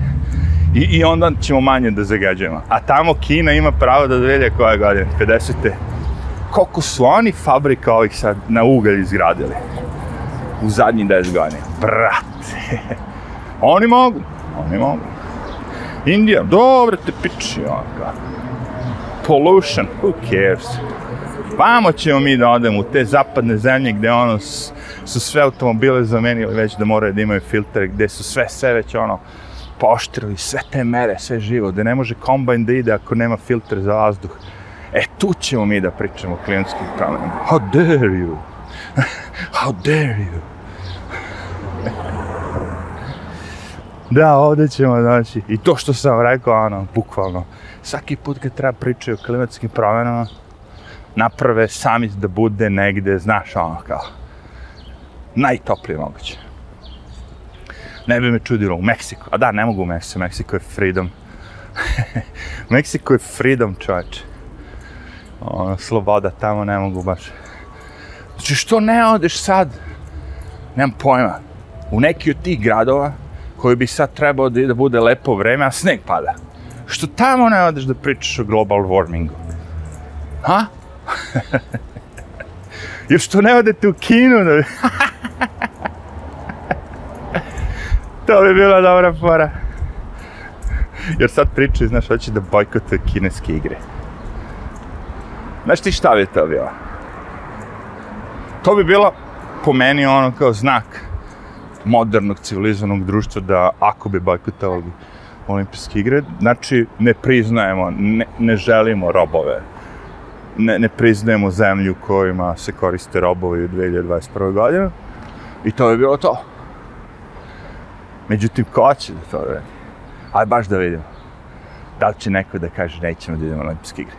I, I onda ćemo manje da zagađujemo. A tamo Kina ima pravo da dovelje koje godine, 50. Koliko su oni fabrika ovih sad na ugalj izgradili? U zadnjih 10 godina. Brate! Oni mogu, oni mogu. Indija, dobro te piči, onaka. Pollution, who cares? Vamo ćemo mi da odemo u te zapadne zemlje gde ono su sve automobile zamenili već da moraju da imaju filter, gde su sve, sve već ono poštrili, sve te mere, sve živo, da ne može kombajn da ide ako nema filter za vazduh. E, tu ćemo mi da pričamo o klijentskim promenama. How dare you? How dare you? da, ovde ćemo, znači, i to što sam rekao, ono, bukvalno, svaki put kad treba pričaju o klimatskim promenama, naprave samit da bude negde, znaš, ono, kao, najtoplije moguće. Ne bi me čudilo u Meksiku, a da, ne mogu u Meksiku, Meksiko je freedom. Meksiko je freedom, čoveče. Ono, sloboda, tamo ne mogu baš. Znači, što ne odeš sad? Nemam pojma. U neki od tih gradova, koju bi sad trebao da-, da bude lepo vreme, a sneg pada. Što tamo ne odeš da pričaš o global warmingu? Ha? Jer što ne odete u kinu? Da... to bi bila dobra fora. Jer sad pričaju, znaš, hoće da bojkotuje kineske igre. Znaš ti šta bi to bilo? To bi bilo, po meni, ono kao znak modernog civilizovanog društva da ako bi bojkotovali olimpijske igre, znači ne priznajemo, ne, ne želimo robove. Ne, ne priznajemo zemlju u kojima se koriste robovi u 2021. godinu. I to je bilo to. Međutim, ko će da to uredi? Aj baš da vidimo. Da li će neko da kaže nećemo da idemo na olimpijske igre?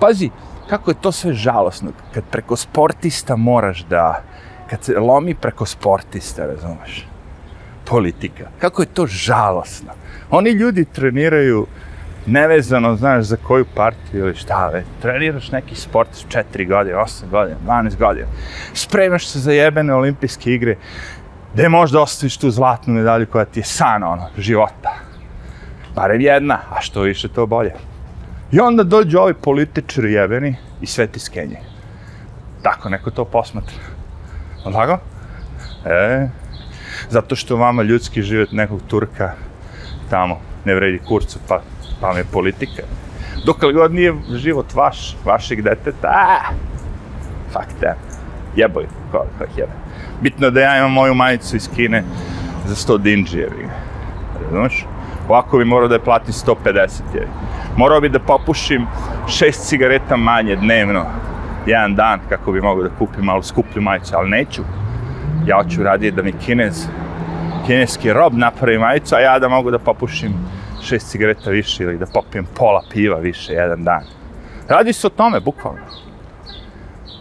Pazi, kako je to sve žalosno, kad preko sportista moraš da, kad se lomi preko sportista, razumeš? politika. Kako je to žalosno. Oni ljudi treniraju nevezano, znaš, za koju partiju ili šta, ve. treniraš neki sport 4 godine, 8 godina, 12 godina, spremaš se za jebene olimpijske igre, gde možda ostaviš tu zlatnu medalju koja ti je san, ono, života. Barem jedna, a što više to bolje. I onda dođu ovi političari jebeni i sve ti skenje. Tako, neko to posmatra. Odlago? E, zato što vama ljudski život nekog Turka tamo ne vredi kurcu, pa, pa vam je politika. Dokle god nije život vaš, vašeg deteta, aaa, fuck that, jeboj, ko, ko jebe. Bitno je da ja imam moju majicu iz Kine za 100 dinđijevi, razumeš? Ovako bi morao da je platim 150 jevi. Morao bi da popušim šest cigareta manje dnevno, jedan dan, kako bi mogao da kupim malo skuplju majicu, ali neću ja ću radije da mi kinez, kineski rob napravi majicu, a ja da mogu da popušim šest cigareta više ili da popijem pola piva više jedan dan. Radi se o tome, bukvalno.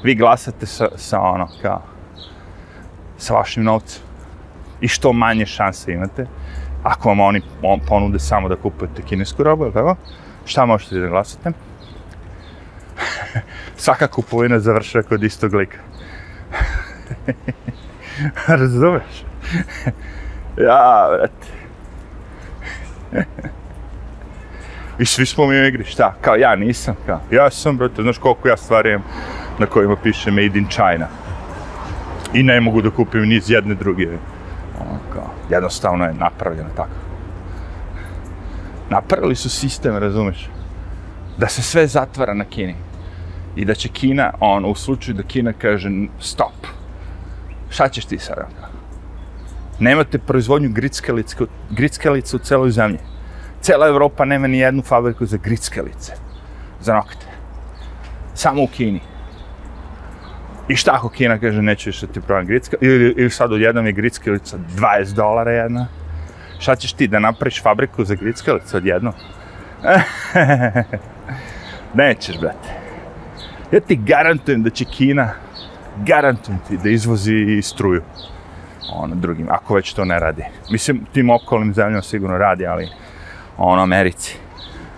Vi glasate sa, sa ono, kao, sa vašim novcem. I što manje šanse imate, ako vam oni ponude samo da kupujete kinesku robu, ili tako, šta možete da glasate? Svaka kupovina završava kod istog lika. Razumeš? ja, brate. I svi smo mi u igri, šta? Kao ja nisam, kao ja sam, brate, znaš koliko ja stvari na kojima piše Made in China. I ne mogu da kupim ni iz jedne druge. Ono kao, jednostavno je napravljeno tako. Napravili su sistem, razumeš? Da se sve zatvara na Kini. I da će Kina, on, u slučaju da Kina kaže stop, šta ćeš ti sada? Nemate proizvodnju grickalica, grickalica u celoj zemlji. Cela Evropa nema ni jednu fabriku za grickalice, za nokte. Samo u Kini. I šta ako Kina kaže neću više ti prodam gricka, ili, ili sad odjednom je grickalica 20 dolara jedna. Šta ćeš ti, da napraviš fabriku za grickalice odjednom? Nećeš, brate. Ja ti garantujem da će Kina garantujem ti da izvozi struju ono, drugim, ako već to ne radi. Mislim, tim okolnim zemljama sigurno radi, ali ono, Americi.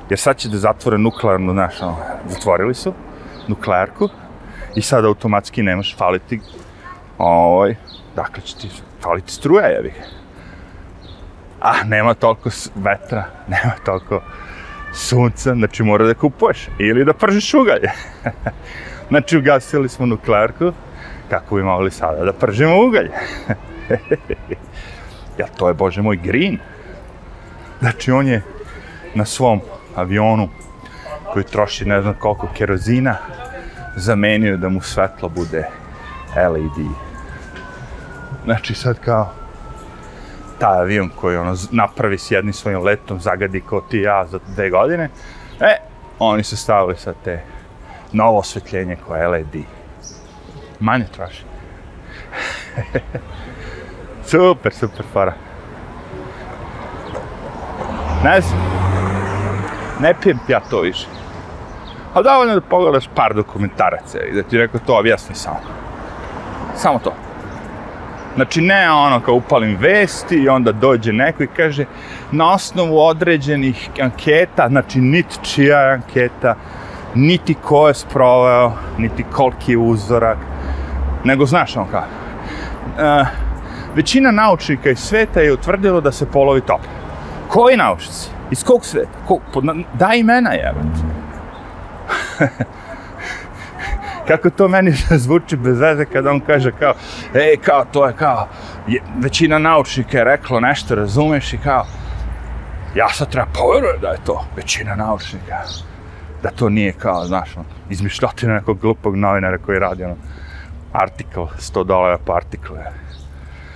Jer sad će da zatvore nuklearnu, znaš, ono, zatvorili su nuklearku i sad automatski nemaš faliti, ovaj, dakle će ti faliti struja, jevi. A, nema toliko vetra, nema toliko sunca, znači mora da kupuješ ili da pržiš ugalje. znači, ugasili smo nuklearku, kako bi mogli sada da pržimo ugalj. ja, to je, bože moj, green. Znači, on je na svom avionu koji troši ne znam koliko kerozina zamenio da mu svetlo bude LED. Znači sad kao taj avion koji ono napravi s jednim svojim letom, zagadi kao ti ja za dve godine, e, oni su stavili sad te novo osvetljenje koje LED manje troši. super, super fara. Ne znam, ne pijem ja to više. A dovoljno da pogledaš par dokumentaraca i da ti rekao to objasni samo. Samo to. Znači, ne ono kao upalim vesti i onda dođe neko i kaže na osnovu određenih anketa, znači niti čija je anketa, niti ko je sproveo, niti koliki je uzorak, nego znaš on kao. E, većina naučnika iz sveta je utvrdilo da se polovi tope. Koji naučnici? Iz kog sveta? Ko, Pod, daj imena, je. Kako to meni zvuči bez veze kada on kaže kao, ej, kao, to je kao, je, većina naučnika je reklo nešto, razumeš, i kao, ja sad treba poverujem da je to većina naučnika. Da to nije kao, znaš, on, izmišljotina nekog glupog novinara koji radi, ono, article, 100 dolara po artiklu.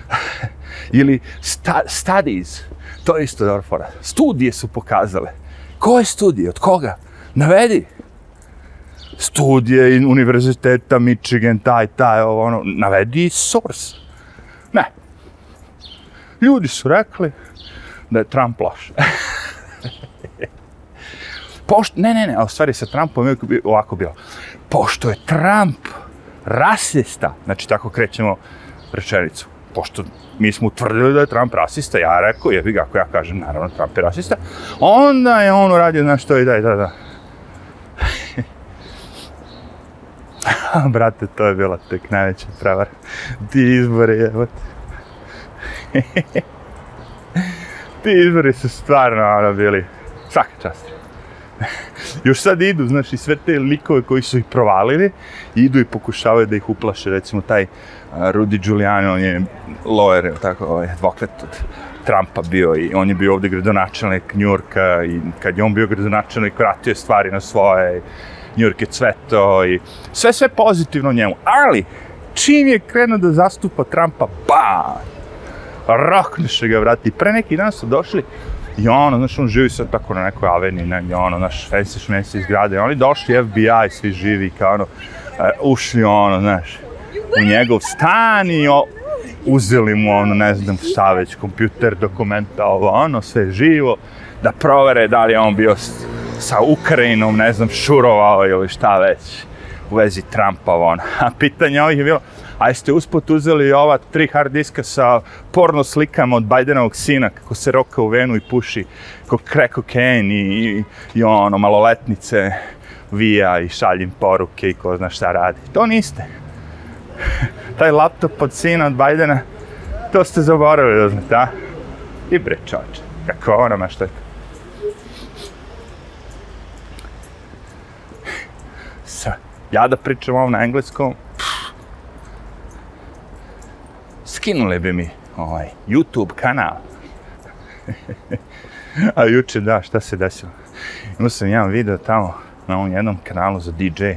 Ili sta, studies, to je isto dobra fora. Studije su pokazale. Koje studije? Od koga? Navedi. Studije univerziteta Michigan, taj, taj, ovo, ono. Navedi source. Ne. Ljudi su rekli da je Trump loš. Pošto, ne, ne, ne, a u stvari sa Trumpom je ovako bilo. Pošto je Trump rasista. Znači, tako krećemo rečenicu. Pošto mi smo utvrdili da je Trump rasista, ja rekao, jebi ga, ako ja kažem, naravno, Trump je rasista, onda je on uradio, znaš, to i daj, da, da. Brate, to je bila tek najveća pravara. Ti izbori, jebote. Ti izbori su stvarno, ono, bili svaka čast. još sad idu, znači sve te likove koji su ih provalili, idu i pokušavaju da ih uplaše, recimo taj Rudy Giuliani, on je lawyer, tako, ovaj, advokat od Trumpa bio i on je bio ovde gradonačelnik Njurka i kad je on bio gradonačelnik vratio je stvari na svoje, Njurk je cveto i sve, sve pozitivno njemu, ali čim je krenuo da zastupa Trumpa, ba, rokneše ga, vrati. Pre neki dan su došli I ono, znaš, on živi sad tako na nekoj aveni, negdje, ono, znaš, fancy šmesi zgrade. Oni došli, FBI, svi živi, kao ono, e, ušli, ono, znaš, u njegov stan i o, uzeli mu, ono, ne znam šta već, kompjuter, dokumenta, ovo, ono, sve živo, da provere da li je on bio sa Ukrajinom, ne znam, šurovao ili šta već u vezi Trumpova, ono. A pitanje ovih je bilo, a jeste usput uzeli ova tri hard diska sa porno slikama od Bajdenovog sina, kako se roka u venu i puši, kako kre kokain i, i, i ono, maloletnice vija i šaljim poruke i ko zna šta radi. To niste. Taj laptop od sina od Bidena, to ste zaboravili, da a? I bre, čoče, kako ono maštete. ja da pričam ovo na engleskom, Ukinule bi mi ovaj YouTube kanal. A juče, da, šta se desilo? Imao sam jedan video tamo na ovom jednom kanalu za DJ,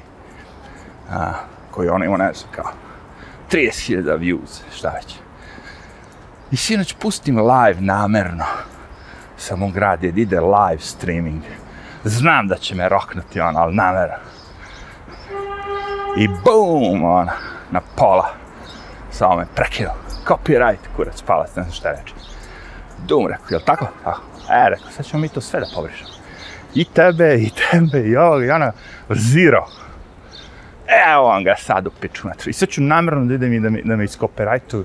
a, koji on ima, ne znam, kao 30.000 views, šta već. I sinoć pustim live namerno. Samo u grad, jer da ide live streaming. Znam da će me roknuti on, ali namerno. I bum, ona, na pola. Samo me prekinuo copyright, kurac, palac, ne znam šta reći. Dum, rekao, jel tako? Tako. E, rekao, sad ćemo mi to sve da pobrišemo. I tebe, i tebe, i ovog, i ona, zero. Evo vam ga sad u piču metru. I sad ću namjerno da idem i da me, da me iskopirajtuju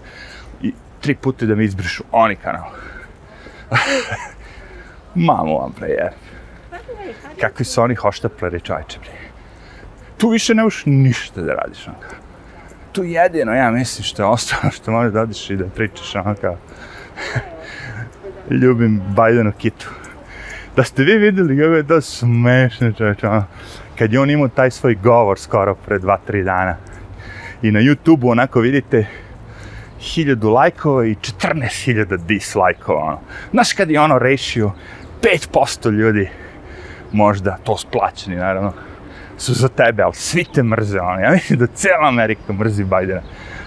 i tri puta da me izbrišu oni kanal. Mamo vam prejer. Kakvi su oni hoštapleri čajče, bre. Tu više ne možeš ništa da radiš, onka to jedino, ja mislim, što je ostalo, što možeš da odiš i da pričaš, ono kao, ljubim Bajdenu kitu. Da ste vi videli kako je to smešno, čoveče, ono, kad je on imao taj svoj govor skoro pre 2-3 dana. I na YouTube-u onako vidite 1000 lajkova i 14.000 dislajkova, ono. Znaš kad je ono rešio 5% ljudi, možda, to splaćeni, naravno, su za tebe, ali svi te mrze, ono. Ja mislim da cela Amerika mrzi Bajdena.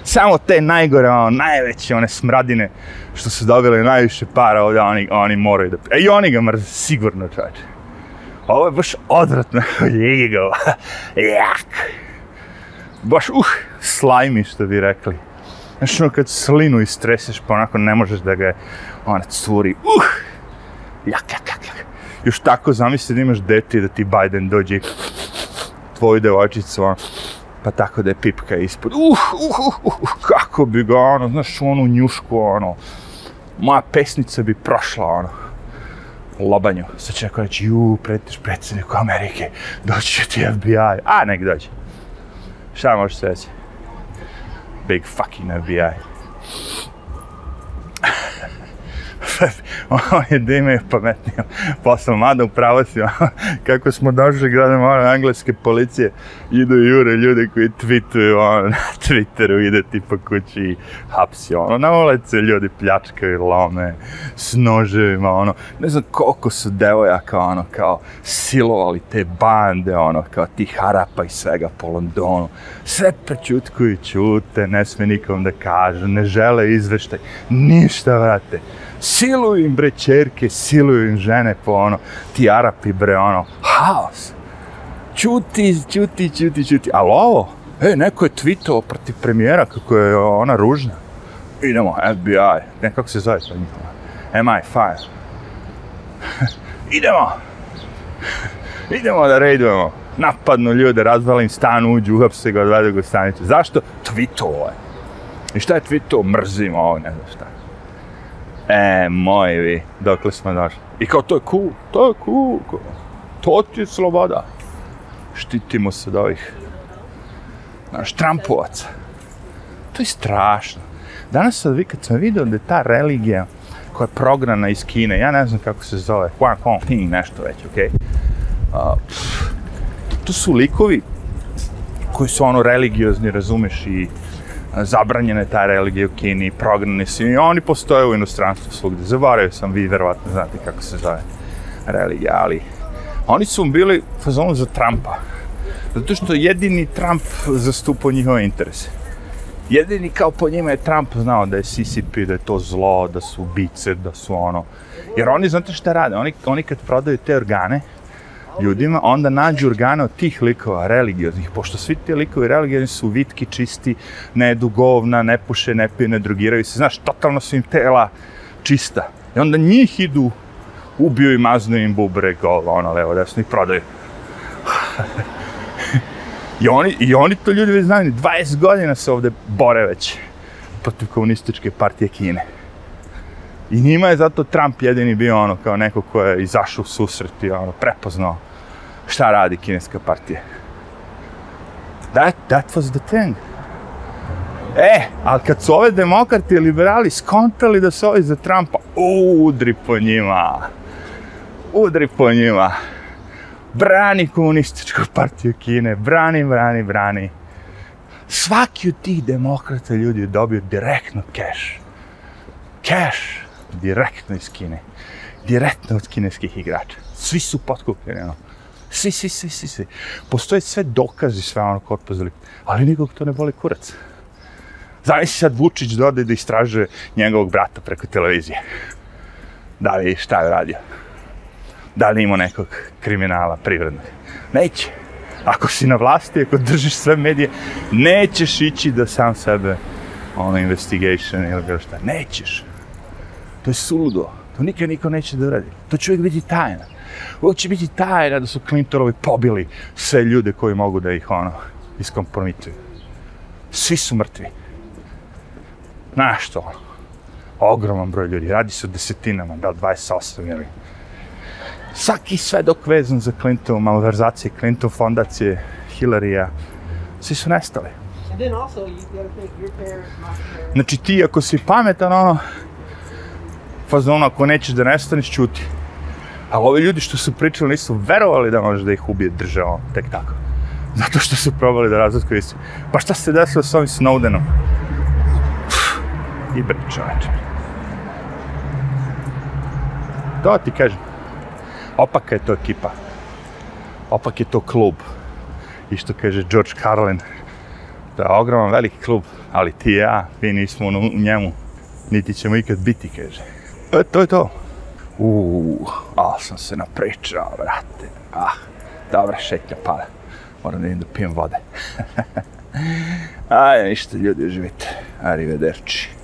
Samo te najgore, ono, najveće, one smradine što su dobile najviše para ovde, oni, oni moraju da... E, i oni ga mrze, sigurno, čoveče. Ovo je baš odvratno, ligi ga, jak. Baš, uh, slajmi, što bi rekli. Znaš, ono, kad slinu istreseš, pa onako ne možeš da ga, ona, curi, uh, jak, jak, jak, jak. Još tako zamisli da imaš dete da ti Biden dođe i tvoju devojčicu, ono, pa tako da je pipka ispod. Uh, uh, uh, uh, kako bi ga, ono, znaš, onu njušku, ono, moja pesnica bi prošla, ono, lobanju. Sad će neko reći, ju, pretiš predsjedniku Amerike, doći će ti FBI. A, nek dođe. Šta možeš reći? Big fucking FBI šef, on je da imaju pametnije posao, mada upravo si, kako smo došli, gradom ono, engleske policije idu i jure ljude koji tweetuju, ono, na Twitteru ide tipa kući i hapsi, ono, na ulici ljudi pljačkaju, lome, s noževima, ono, ne znam koliko su devojaka, ono, kao, silovali te bande, ono, kao ti harapa i svega po Londonu, sve prećutkuju, čute, ne sme nikom da kaže, ne žele izveštaj, ništa, vrate, Siluju im bre čerke, siluju im žene po ono, ti Arapi bre ono, haos. Čuti, čuti, čuti, čuti. Ali ovo, e, neko je tweetovao protiv premijera kako je ona ružna. Idemo, FBI, ne, kako se zove to njihova? MI5. Idemo! Idemo da rejdujemo. Napadnu ljude, razvalim stan, uđu, uhapse ga, odvedu ga u stanicu. Zašto? Tweetovo je. I šta je tweetovo? Mrzim ovo, ne znam šta. E, mojevi, dokle smo došli. I kao, to je cool, to je cool, to ti je sloboda. Štitimo se od ovih, znaš, Trumpovaca. To je strašno. Danas sad vi kad sam video da je ta religija koja je prograna iz Kine, ja ne znam kako se zove, Huang Kong Ping, nešto već, okej? Okay? Uh, to su likovi koji su ono religiozni, razumeš, i zabranjena je ta religija u Kini, prognani su i oni postoje u inostranstvu svugde. Zaboravio sam, vi verovatno znate kako se zove religija, ali oni su bili fazonu za Trumpa. Zato što jedini Trump zastupao njihove interese. Jedini kao po njima je Trump znao da je CCP, da je to zlo, da su ubice, da su ono. Jer oni, znate šta rade? Oni, oni kad prodaju te organe, ljudima, onda nađu organe od tih likova religioznih, pošto svi ti likovi religiozni su vitki, čisti, ne jedu govna, ne puše, ne pije, ne drogiraju se, znaš, totalno su im tela čista. I onda njih idu, ubiju i maznu im bubreg, ovo, ono, levo, desno, i prodaju. I oni, I oni to ljudi već znaju, 20 godina se ovde bore već protiv komunističke partije Kine. I njima je zato Trump jedini bio ono kao neko ko je izašao u susret i ono prepoznao šta radi kineska partija. That, that was the thing. E, ali kad su ove demokrati i liberali skontali da su ovi za Trumpa, udri po njima. Udri po njima. Brani komunističku partiju Kine, brani, brani, brani. Svaki od tih demokrata ljudi je dobio direktno cash. Cash direktno iz Kine. Direktno od kineskih igrača. Svi su potkupljeni, ono Svi, svi, svi, svi, svi. Postoje sve dokazi, sve ono korpus deli. Ali nikog to ne boli kurac. Zavisi sad Vučić da da istražuje njegovog brata preko televizije. Da li šta je radio? Da li ima nekog kriminala privrednog? Neće. Ako si na vlasti, ako držiš sve medije, nećeš ići da sam sebe ono investigation ili bilo šta. Nećeš. To je suludo. To nikad niko neće da uradi. To će uvijek biti tajna. Uvijek će biti tajna da su Clintonovi pobili sve ljude koji mogu da ih ono, iskompromituju. Svi su mrtvi. Znaš što, ogroman broj ljudi, radi se o desetinama, da li 28 ili... Svaki svedok vezan za Clintovu malverzacije, Clinton fondacije, Hillaryja, svi su nestali. Znači ti ako si pametan, ono, fazon, ako nećeš da nestaneš, čuti. A ovi ljudi što su pričali nisu verovali da može da ih ubije država tek tako. Zato što su probali da razotkriju istinu. Pa šta se desilo s ovim Snowdenom? I ibre čoveče. To ti kažem. Opaka je to ekipa. Opak je to klub. I što kaže George Carlin, to je ogroman veliki klub, ali ti i ja, vi nismo u njemu, niti ćemo ikad biti, kaže. E, to je to. Uuu, a sam se napričao, brate. Ah, dobra šetlja pada. Moram da idem da pijem vode. Ajde, ništa ljudi, živite. Arrivederci.